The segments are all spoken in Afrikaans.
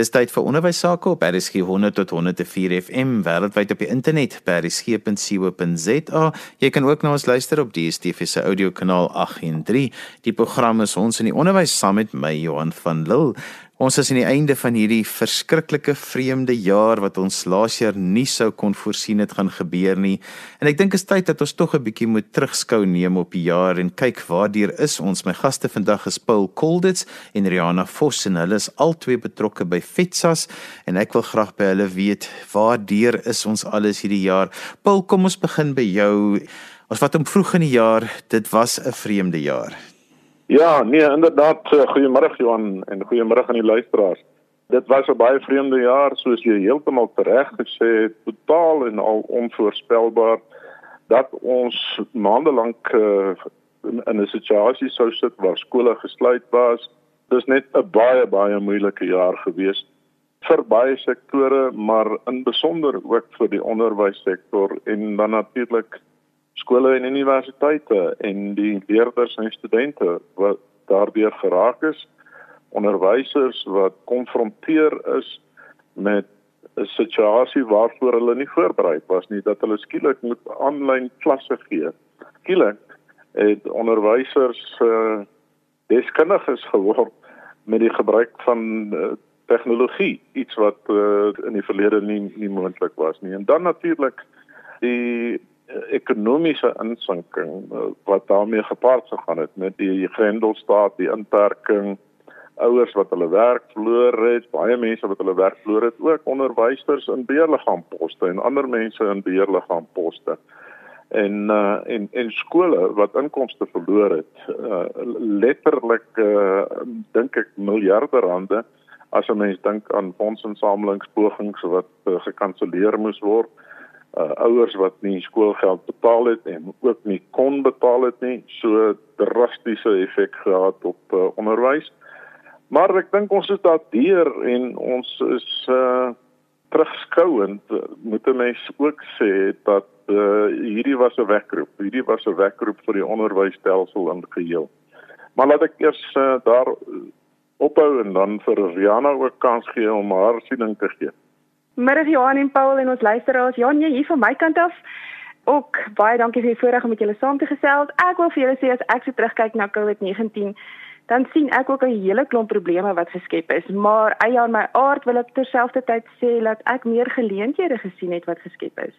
Dis tyd vir onderwys sake op RSG 100 tot 104 FM wêreldwyd op die internet by rsg.co.za. Jy kan ook na ons luister op DStv se audiokanaal 813. Die program is ons in die onderwys saam met my Johan van Lille. Ons is aan die einde van hierdie verskriklike vreemde jaar wat ons laas jaar nie sou kon voorsien het gaan gebeur nie. En ek dink dit is tyd dat ons tog 'n bietjie moet terugskou neem op die jaar en kyk waartoe is ons. My gaste vandag is Paul Kolditz en Rihanna Vos en hulle is albei betrokke by FETSAS en ek wil graag by hulle weet waartoe is ons alles hierdie jaar. Paul, kom ons begin by jou. Ons wat om vroeg in die jaar, dit was 'n vreemde jaar. Ja, nee, inderdaad, eh, goeiemôre Johan en goeiemôre aan die luisteraars. Dit was 'n baie vreemde jaar soos jy heeltemal reg gesê het, totaal en al onvoorspelbaar dat ons maande lank uh, in, 'n situasie sou sit waar skole gesluit was. Dis net 'n baie baie moeilike jaar gewees vir baie sektore, maar in besonder ook vir die onderwyssektor en dan natuurlik skole en universiteite en die leerders en studente wat daardeur geraak is onderwysers wat konfronteer is met 'n situasie waarvoor hulle nie voorberei was nie dat hulle skielik moet aanlyn klasse gee. Skielik het onderwysers uh, deskundiges geword met die gebruik van uh, tegnologie, iets wat uh, in die verlede nie nie moontlik was nie. En dan natuurlik die ekonomiese insinking eh, wat daarmee gepaard gegaan het met die Grendelstaat, die inperking, ouers wat hulle werk verloor het, baie mense wat hulle werk verloor het, ook onderwysers in beheerliggaamposte en ander mense in beheerliggaamposte. En uh en en skole wat inkomste verloor het, uh letterlik uh dink ek miljarde rande as 'n mens dink aan fondsinsamelingspogings wat uh, gekanselleer moes word uh, ouers wat nie skoolgeld betaal het en ook nie kon betaal het nie so drastiese effek gehad op uh, onderwys. Maar ek dink ons is daardeur en ons is uh terugskouend moet 'n mens ook sê dat uh hierdie was 'n wekroep. Hierdie was 'n wekroep vir die onderwysstelsel in geheel. Maar laat ek eers uh, daar ophou en dan vir Rihanna ook kans gee om haar siening te gee. Middag Johan en Paul en ons luisteraars. Johan, jy hier van my kant af. Ook baie dankie vir die voorreg om met julle saam te gesels. Ek wil vir julle sê as ek so terugkyk na COVID-19, dan sien ek ook 'n hele klomp probleme wat geskep is, maar eie aan my aard wil ek terselfdertyd sê dat ek meer geleenthede gesien het wat geskep is.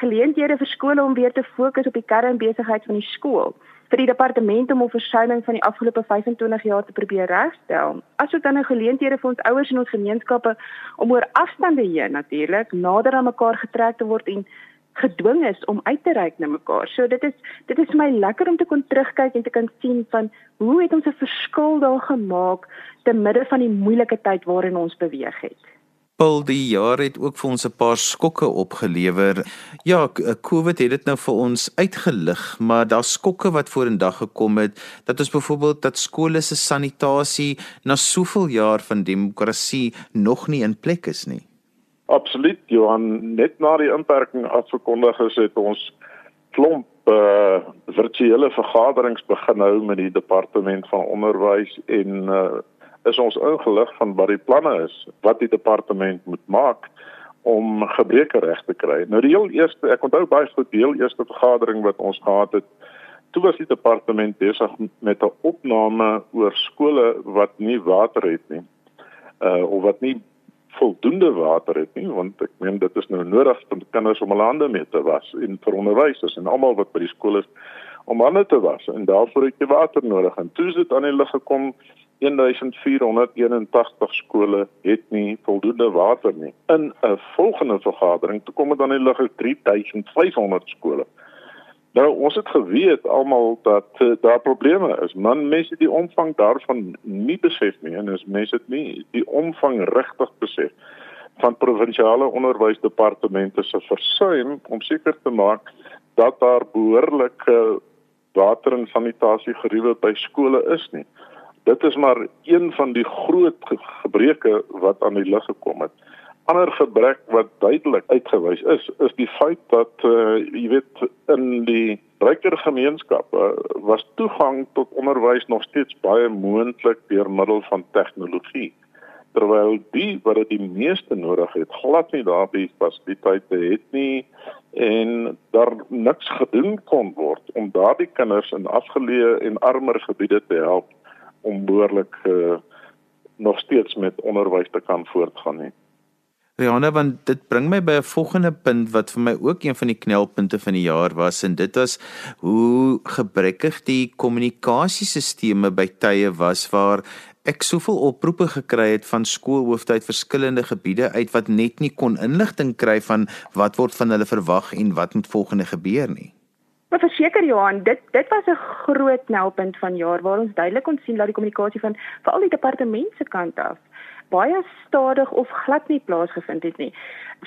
Geleenthede vir skole om weer te fokus op die kernbesigheid van die skool vir die departement om 'n versuiming van die afgelope 25 jaar te probeer regstel. Asook dan 'n geleenthede vir ons ouers en ons gemeenskappe om oor afstande heen natuurlik nader aan mekaar getrek te word en gedwing is om uit te reik na mekaar. So dit is dit is vir my lekker om te kon terugkyk en te kan sien van hoe het ons 'n verskil daar gemaak te midde van die moeilike tyd waarin ons beweeg het. Paul, die jaar het ook vir ons 'n paar skokke opgelewer. Ja, eh, COVID het dit nou vir ons uitgelig, maar daar's skokke wat vorendag gekom het dat ons byvoorbeeld dat skole se sanitasie na soveel jaar van demokrasie nog nie in plek is nie. Absoluut, Johan, net na die inperking afgekondig is het ons klomp uh virtuele vergaderings begin hou met die departement van onderwys en uh is ons ingelig van wat die planne is wat die departement moet maak om gebreke reg te kry. Nou die heel eerste, ek onthou baie goed die heel eerste vergadering wat ons gehad het, toe was die departement besig met 'n opname oor skole wat nie water het nie. Uh of wat nie voldoende water het nie, want ek meen dit is nou nodig vir kinders om hulle hande mee te was en vir onderwysers en almal wat by die skool is om hande te was en daarvoor het jy water nodig. En toe is dit aan die lig gekom 1481 skole het nie voldoende water nie. In 'n volgende vergadering toe kom dit dan die lig 3500 skole. Nou ons het geweet almal dat uh, daar probleme is. Man mense die omvang daarvan nie besef nie en as mense dit nie die omvang regtig besef van provinsiale onderwysdepartemente se versuim om seker te maak dat daar behoorlike water en sanitasie geriewe by skole is nie dit is maar een van die groot gebreke wat aan die lig gekom het. Ander gebrek wat duidelik uitgewys is, is die feit dat uh, jy weet in die ryker gemeenskappe was toegang tot onderwys nog steeds baie moontlik deur middel van tegnologie. terwyl die wat dit die meeste nodig het glad nie daardie fasiliteite het nie en daar niks gedoen kon word om daardie kinders in afgeleë en armer gebiede te help om behoorlik uh, nog steeds met onderwys te kan voortgaan nie. Rihanna, want dit bring my by 'n volgende punt wat vir my ook een van die knelpunte van die jaar was en dit was hoe gebrekkig die kommunikasiesisteme by tye was waar ek soveel oproepe gekry het van skoolhoofde uit verskillende gebiede uit wat net nie kon inligting kry van wat word van hulle verwag en wat moet volgende gebeur nie. Maar verseker Johan, dit dit was 'n groot knelpunt van jaar waar ons duidelik kon sien dat die kommunikasie van veral die departement se kant af baie stadig of glad nie plaasgevind het nie.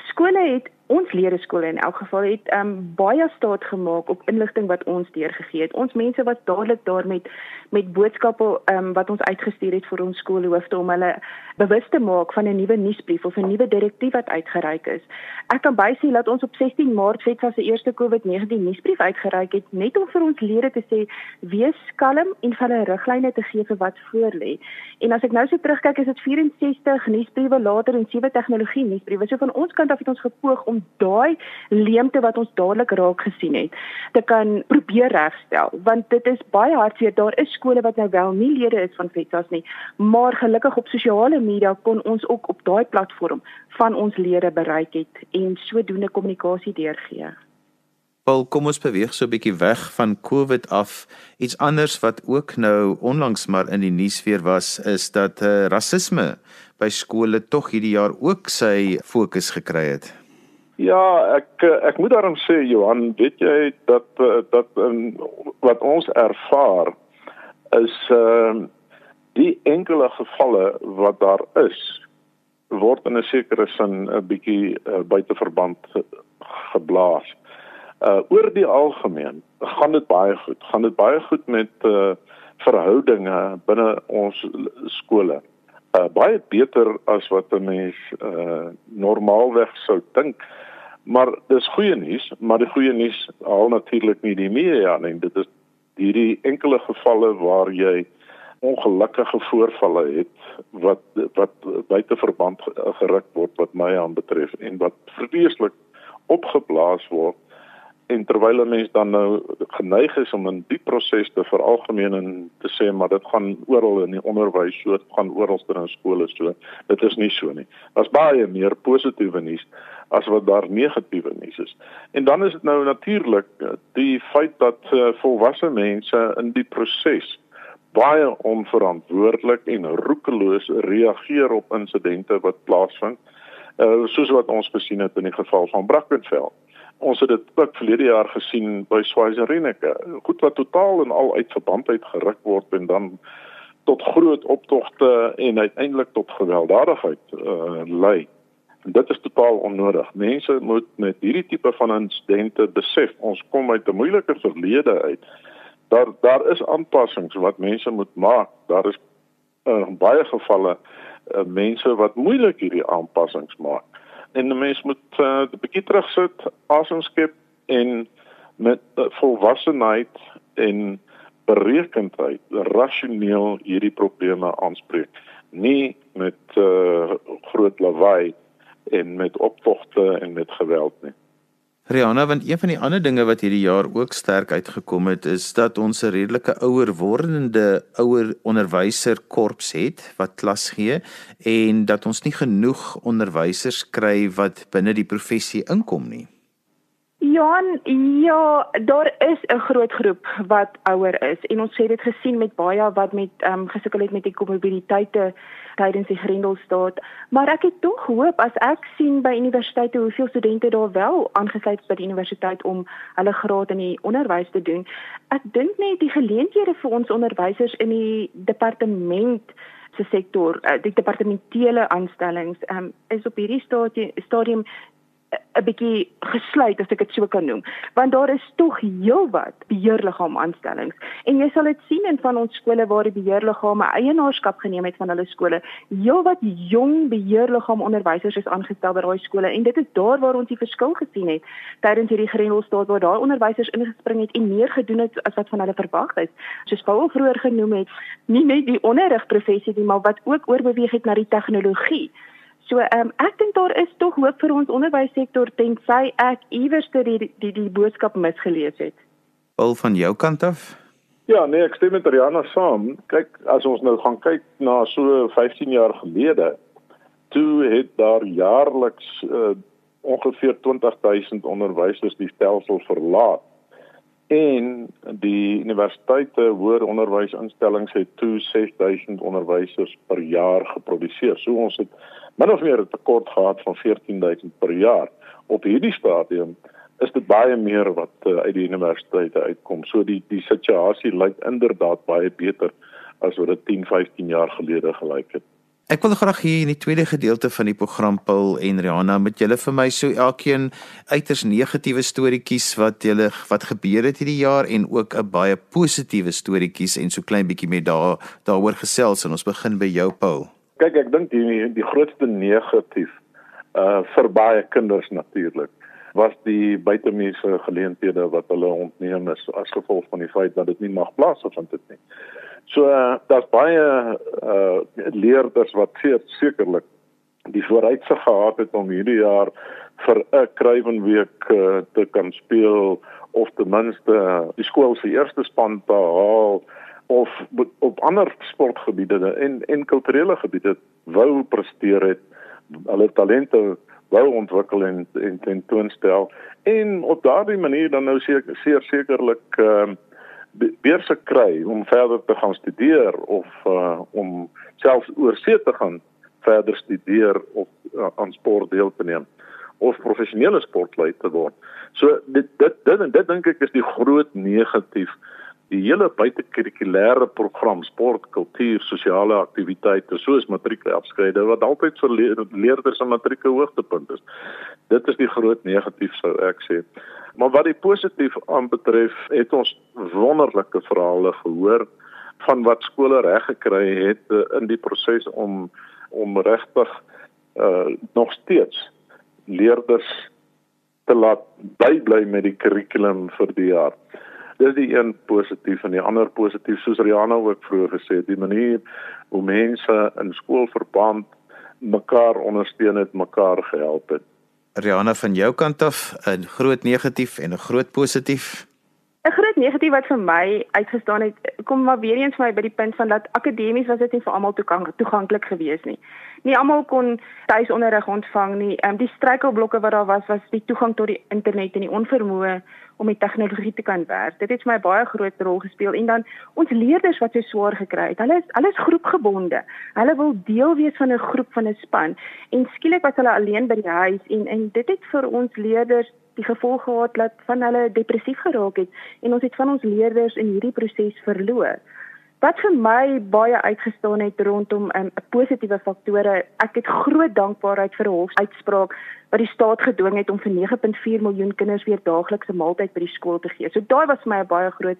Skole het ons leerskole in elk geval het um, baie staat gemaak op inligting wat ons deurgegee het. Ons mense was dadelik daar met met boodskappe um, wat ons uitgestuur het vir ons skoolhoofde om hulle bewus te maak van 'n nuwe nuusbrief of 'n nuwe direktief wat uitgereik is. Ek kan bysê dat ons op 16 Maart FETSA se eerste COVID-19 nuusbrief uitgereik het net om vir ons lede te sê wees kalm en hulle riglyne te gee vir wat voorlê. En as ek nou so terugkyk is dit 64 nuusbriewe later en sewe tegnologie nuusbriewe. So van ons kant af het ons gepoog om daai leemte wat ons dadelik raak gesien het te kan probeer regstel want dit is baie hartseer daar is skole wat nou wel nie lede is van FETSAS nie maar gelukkig op sosiale media kon ons ook op daai platform van ons lede bereik het en sodoende kommunikasie deurgee. Wel, kom ons beweeg so 'n bietjie weg van COVID af. Iets anders wat ook nou onlangs maar in die nuus weer was, is dat uh, rasisme by skole tog hierdie jaar ook sy fokus gekry het. Ja, ek ek moet daarom sê Johan, weet jy dat eh, dat um, wat ons ervaar is ehm uh, die enkele gevalle wat daar is word in 'n sekere sin 'n bietjie uh, buite verband geblaas. Uh oor die algemeen gaan dit baie goed. Gaan dit baie goed met uh verhoudinge binne ons skole. Uh baie beter as wat 'n mens uh normaalweg sou dink. Maar dis goeie nuus, maar die goeie nuus haal natuurlik nie die media nie. Dit is hierdie enkele gevalle waar jy ongelukkige voorvalle het wat wat buite verband geruk word wat my aanbetref en wat vreeslik opgeblaas word en terwyl 'n mens dan nou geneig is om in die proses te veralgemeen en te sê maar dit gaan oral in die onderwys so gaan oral in skole so dit is nie so nie. Daar's baie meer positiewe nuus as wat daar negatiewe nuus is. En dan is dit nou natuurlik eh, die feit dat uh, volwasse mense in die proses baie onverantwoordelik en roekeloos reageer op insidente wat plaasvind. Uh soos wat ons gesien het in die geval van Brackenfell. Ons het dit ook verlede jaar gesien by Swaziland. Goed wat totaal en al uit verbandheid geruk word en dan tot groot optogte en uiteindelik tot gewelddadigheid uh lei. En dit is totaal onnodig. Mense moet met hierdie tipe van insidente besef ons kom uit 'n moeilike verlede uit. Daar daar is aanpassings wat mense moet maak. Daar is in uh, baie gevalle uh, mense wat moeilik hierdie aanpassings maak. En 'n mens moet 'n uh, bietjie terugsit, asem skep en met uh, volwassenheid en berekendheid rasioneel hierdie probleme aanspreek. Nie met uh, groot lawaai en met optogte en met geweld nie. Rihanna, want een van die ander dinge wat hierdie jaar ook sterk uitgekom het, is dat ons 'n redelike ouer wordende ouer onderwyser korps het wat klas gee en dat ons nie genoeg onderwysers kry wat binne die professie inkom nie. Johan, ja, daar is 'n groot groep wat ouer is en ons het dit gesien met baie wat met ehm um, gesukkel het met die komorbiditeite tydens die Grendelstaat, maar ek het tog hoop as ek sien by universiteite hoeveel studente daar wel aangesluit is by die universiteit om hulle graad in die onderwys te doen. Ek dink net die geleenthede vir ons onderwysers in die departement se sektor, uh, die departementele aanstellings, um, is op hierdie stadium stadium 'n bietjie gesluit as ek dit so kan noem. Want daar is tog heelwat beheerliggaam aanstellings en jy sal dit sien in van ons skole waar die beheerliggame eienaarskap geneem het van hulle skole. Heelwat jong beheerliggaam onderwysers is aangestel by daai skole. En dit is daar waar ons die verskil gesien het tydens hierdie Grendelstaat waar daai onderwysers ingespring het en meer gedoen het as wat van hulle verwag is. Soos Paul vroeër genoem het nie net die onderrigprofessie nie maar wat ook oorbeweeg het na die tegnologie So ehm um, ek dink daar is tog hoop vir ons onderwyssektor tensy ek iewers die die die, die boodskap misgelees het. Al van jou kant af? Ja, nee, ek stem met Rihanna saam. Kyk, as ons nou gaan kyk na so 15 jaar gelede, toe het daar jaarliks uh, ongeveer 20000 onderwysers die stelsel verlaat en die universiteite hoër onderwysinstellings het toe 6000 onderwysers per jaar geproduseer. So ons het min of meer 'n tekort gehad van 14000 per jaar. Op hierdie stadium is dit baie meer wat uh, uit die universiteite uitkom. So die die situasie lyk inderdaad baie beter as wat dit 10, 15 jaar gelede gelyk het. Ek wil graag hier in die tweede gedeelte van die program Paul en Rihanna met julle vir my so elkeen uiters negatiewe storieetjies wat julle wat gebeur het hierdie jaar en ook 'n baie positiewe storieetjies en so klein bietjie met daar daaroor gesels. En ons begin by jou Paul. Kyk ek dink die die grootste negatief uh vir baie kinders natuurlik was die buitemuurse geleenthede wat hulle ontneem is as gevolg van die feit dat dit nie mag plaasvind het nie. So uh, daar's baie uh leerders wat sekerlik die vooruitsig gehad het om hierdie jaar vir 'n kruiwenweek uh, te kan speel of ten minste uh, die skool se eerste span te haal of op ander sportgebiede en en kulturele gebiede wou presteer het hulle talente wou ontwikkel en en tentoonstel en op daardie manier dan nou seker seker sekerlik ehm uh, beurse kry om verder te gaan studeer of uh, om selfs oorsee te gaan verder studeer of uh, aan sport deel te neem of professionele sportlei te word. So dit dit dit dit, dink ek is die groot negatief die hele buitekurrikulêre program sport, kultuur, sosiale aktiwiteite soos matriekafskryde wat altyd vir leerders en matrieke hoogtepunt is. Dit is die groot negatief sou ek sê. Maar wat die positief aanbetref, het ons wonderlike verhale gehoor van wat skole reg gekry het uh, in die proses om om regtig uh nog steeds leerders te laat bybly met die kurrikulum vir die jaar dis die een positief en die ander positief soos Rihanna ook vroeër gesê het die manier hoe mense in skoolverband mekaar ondersteun het mekaar gehelp het. Rihanna van jou kant af 'n groot negatief en 'n groot positief? 'n groot negatief wat vir my uitgestaan het kom maar weer eens vir my by die punt van dat akademies was dit nie vir almal toeganklik geweest nie. Nie almal kon tuisonderrig ontvang nie. Ehm um, die struikelblokke wat daar was was die toegang tot die internet en die onvermoë om met tegnologie te kan werk. Dit het vir my baie groot rol gespeel en dan ons leerders wat so swaar gekry het. Hulle is alles groepgebonde. Hulle wil deel wees van 'n groep van 'n span en skielik was hulle alleen by die huis en en dit het vir ons leerders die gevolg gehad dat van hulle depressief geraak het en ons het van ons leerders in hierdie proses verloor wat vir my baie uitgestaan het rondom 'n um, positiewe faktore. Ek het groot dankbaarheid vir 'n hofuitspraak wat die staat gedwing het om vir 9.4 miljoen kinders weer daagliks 'n maaltyd by die skool te gee. So daai was vir my 'n baie groot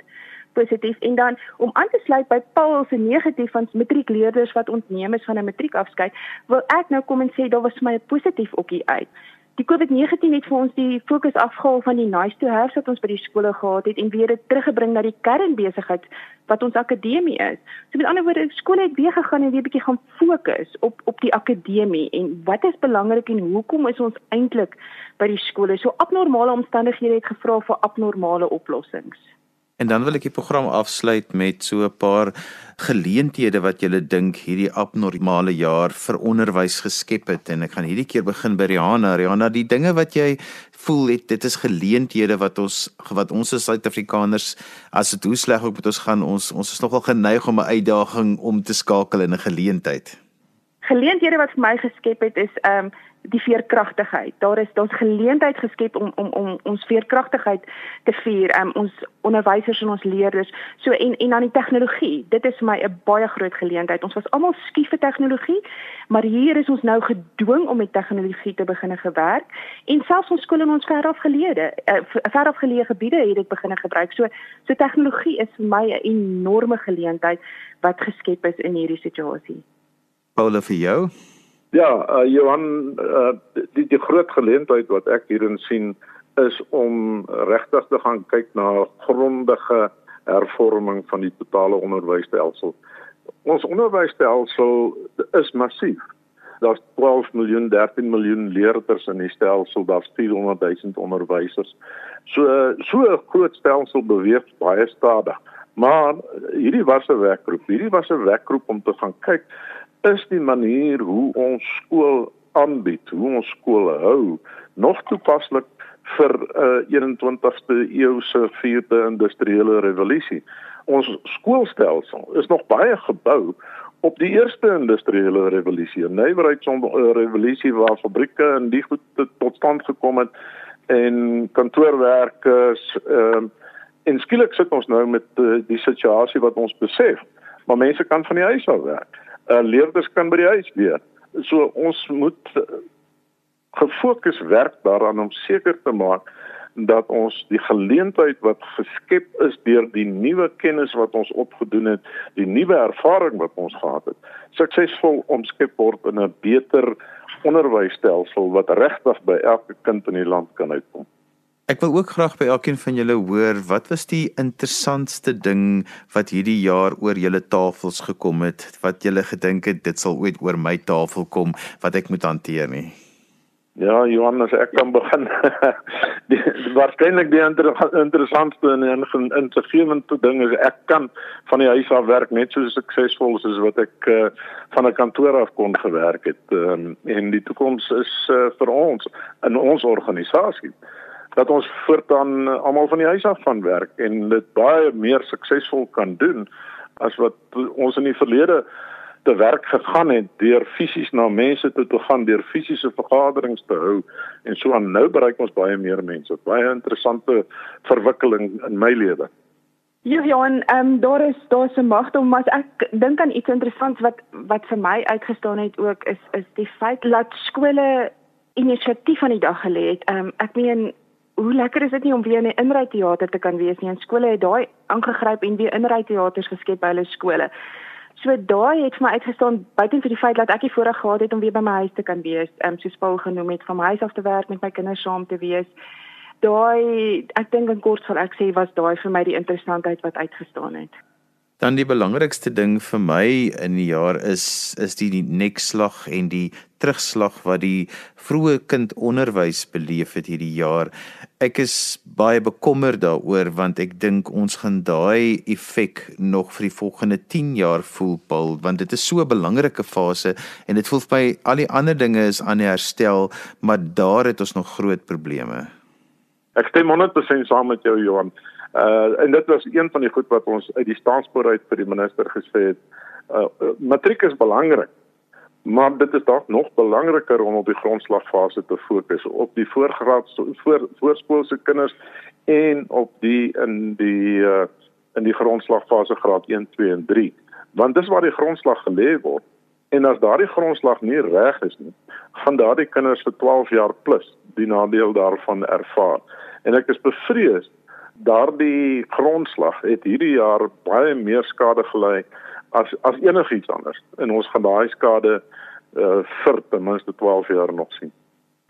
positief en dan om aan te sluit by Paul se negatief van matriekleerders wat ontneem is van 'n matriekafskeid, wil ek nou kom en sê daar was vir my 'n positief ookie uit. Die COVID-19 het vir ons die fokus afgehaal van die nice to have wat ons by die skole gehad het en weer dit teruggebring na die kernbesigheid wat ons akademie is. So met ander woorde, skole het weer gegaan en weer bietjie gaan fokus op op die akademie en wat is belangrik en hoekom is ons eintlik by die skole? So abnormale omstandighede het gevra vir abnormale oplossings. En dan wil ek die program afsluit met so 'n paar geleenthede wat jy dink hierdie abnormale jaar vir onderwys geskep het en ek gaan hierdie keer begin by Rihanna. Rihanna, die dinge wat jy voel het, dit is geleenthede wat ons wat ons as Suid-Afrikaners as dit hoe sleg ook met ons gaan, ons ons is nogal geneig om 'n uitdaging om te skakel in 'n geleentheid. geleenthede wat vir my geskep het is ehm um, die veerkragtigheid. Daar is daar's geleentheid geskep om om om ons veerkragtigheid te vier, um, ons onderwysers en ons leerders. So en en dan die tegnologie. Dit is vir my 'n baie groot geleentheid. Ons was almal skief vir tegnologie, maar hier is ons nou gedwing om met tegnologie te begine gewerk en selfs ons skole in ons verafgeleë uh, verafgeleë gebiede het dit begine gebruik. So so tegnologie is vir my 'n enorme geleentheid wat geskep is in hierdie situasie. Paula vir jou Ja, uh, Johan, uh, die die groot geleentheid wat ek hierin sien is om regtig te gaan kyk na grondige hervorming van die totale onderwysstelsel. Ons onderwysstelsel is massief. Daar's 12 miljoen, 13 miljoen leerders in die stelsel, daar's 400 000 onderwysers. So so 'n groot stelsel beweeg baie stadig. Maar hierdie was 'n werkgroep. Hierdie was 'n werkgroep om te gaan kyk is die manier hoe ons skool aanbied, hoe ons skole hou, nog toepaslik vir 'n uh, 21ste eeu se vierde industriële revolusie. Ons skoolstelsel is nog baie gebou op die eerste industriële revolusie, nywerheidsrevolusie waar fabrieke en die goed tot stand gekom het en kantoorwerkers ehm uh, en skielik sit ons nou met uh, die situasie wat ons besef, maar mense kan van die huis af werk uh, leerders kan by die huis weer. So ons moet uh, gefokus werk daaraan om seker te maak dat ons die geleentheid wat geskep is deur die nuwe kennis wat ons opgedoen het, die nuwe ervaring wat ons gehad het, suksesvol omskep word in 'n beter onderwysstelsel wat regtig by elke kind in die land kan uitkom. Ek wil ook graag by elkeen van julle hoor, wat was die interessantste ding wat hierdie jaar oor julle tafels gekom het, wat julle gedink het dit sal ooit oor my tafel kom wat ek moet hanteer nie? Ja, Johannes, ek kan begin. die waarskynlik die inter interessantste en insiggewende ding is ek kan van die huis af werk net so suksesvol soos wat ek uh, van 'n kantoor af kon gewerk het. Um, en die toekoms is uh, vir ons in ons organisasie dat ons voortaan almal van die huis af van werk en dit baie meer suksesvol kan doen as wat ons in die verlede te werk gegaan het deur fisies na mense toe te gaan deur fisiese vergaderings te hou. En so aan nou bereik ons baie meer mense. Baie interessante verwikkeling in my lewe. Ja en ehm um, daar is daar se magdom maar ek dink aan iets interessants wat wat vir my uitgestaan het ook is is die feit dat skole inisiatief aan die dag gelê het. Ehm um, ek meen hoe lekker is dit nie om weer in 'n inry teater te kan wees nie. En skole het daai aangegryp en weer inry teaters geskep by hulle skole. So daai het vir my uitgestaan buiten vir die feit dat ek die voorreg gehad het om weer by my huis te kan wees, ehm um, soos Paul genoem het, van my huis af te werk met my kinders saam te wees. Daai ek dink in kort sal ek sê was daai vir my die interessantheid wat uitgestaan het. Dan die belangrikste ding vir my in die jaar is is die, die nekslag en die terugslag wat die vroeë kindonderwys beleef het hierdie jaar. Ek is baie bekommerd daaroor want ek dink ons gaan daai effek nog vir die volgende 10 jaar voel Paul want dit is so 'n belangrike fase en dit voel vir my al die ander dinge is aan die herstel maar daar het ons nog groot probleme. Ek stem 100% saam met jou Johan. Uh en dit was een van die goed wat ons uit die staanspoor uit vir die minister gesê het. Uh, uh matriek is belangrik. Maar dit is dalk nog belangriker om op die grondslagfase te fokus op die voorgraad voor voorskoolse kinders en op die in die uh in die grondslagfase graad 1, 2 en 3. Want dis waar die grondslag gelê word. En as daardie grondslag nie reg is nie, gaan daardie kinders vir 12 jaar plus die nadeel daarvan ervaar. En ek is bevrees daardie grondslag het hierdie jaar baie meer skade gelei as as enigiets anders en ons gaan daai skade uh, vir ten minste 12 jaar nog sien.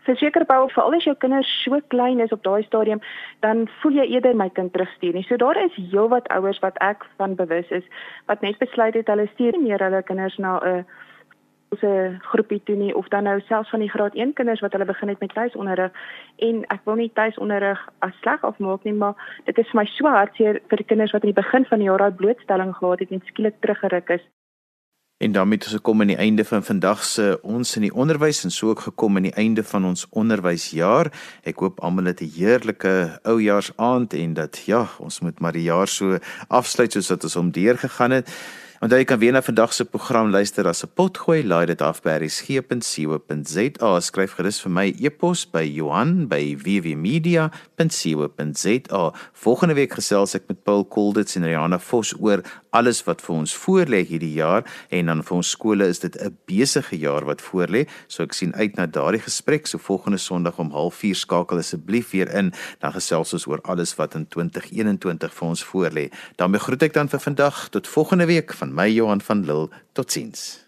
Verseker Paul, vir al die kinders so klein is op daai stadium, dan voel jy eerder my kind terugstuur nie. So daar is heelwat ouers wat ek van bewus is wat net besluit het hulle stuur nie meer hulle kinders na 'n uh, se groepie toe nie of dan nou selfs van die graad 1 kinders wat hulle begin het met tuisonderrig en ek wil nie tuisonderrig as sleg afmaak nie maar dit is vir my so hartseer vir die kinders wat aan die begin van die jaar daai blootstelling gehad het en skielik teruggeruk is En daarmee het ons gekom aan die einde van vandag se ons in die onderwys en so ook gekom aan die einde van ons onderwysjaar. Ek hoop almal het 'n heerlike oujaarsaaand en dat ja, ons moet maar die jaar so afsluit soos wat ons hom deurgegaan het. Onthou jy kan weer na vandag se program luister as 'n potgooi, laai dit af by resgep.co.za. Skryf gerus vir my e-pos by Johan@wwmedia.co.za. Volgende week gesels ek met Paul Kolditz en Rihanna Vos oor alles wat vir ons voorlê hierdie jaar en dan vir ons skole is dit 'n besige jaar wat voorlê. So ek sien uit na daardie gesprek. So volgende Sondag om 04:30 skakel asseblief weer in. Dan gesels ons oor alles wat in 2021 vir ons voorlê. daarmee groet ek dan vir vandag tot volgende week van my Johan van Lille. Totsiens.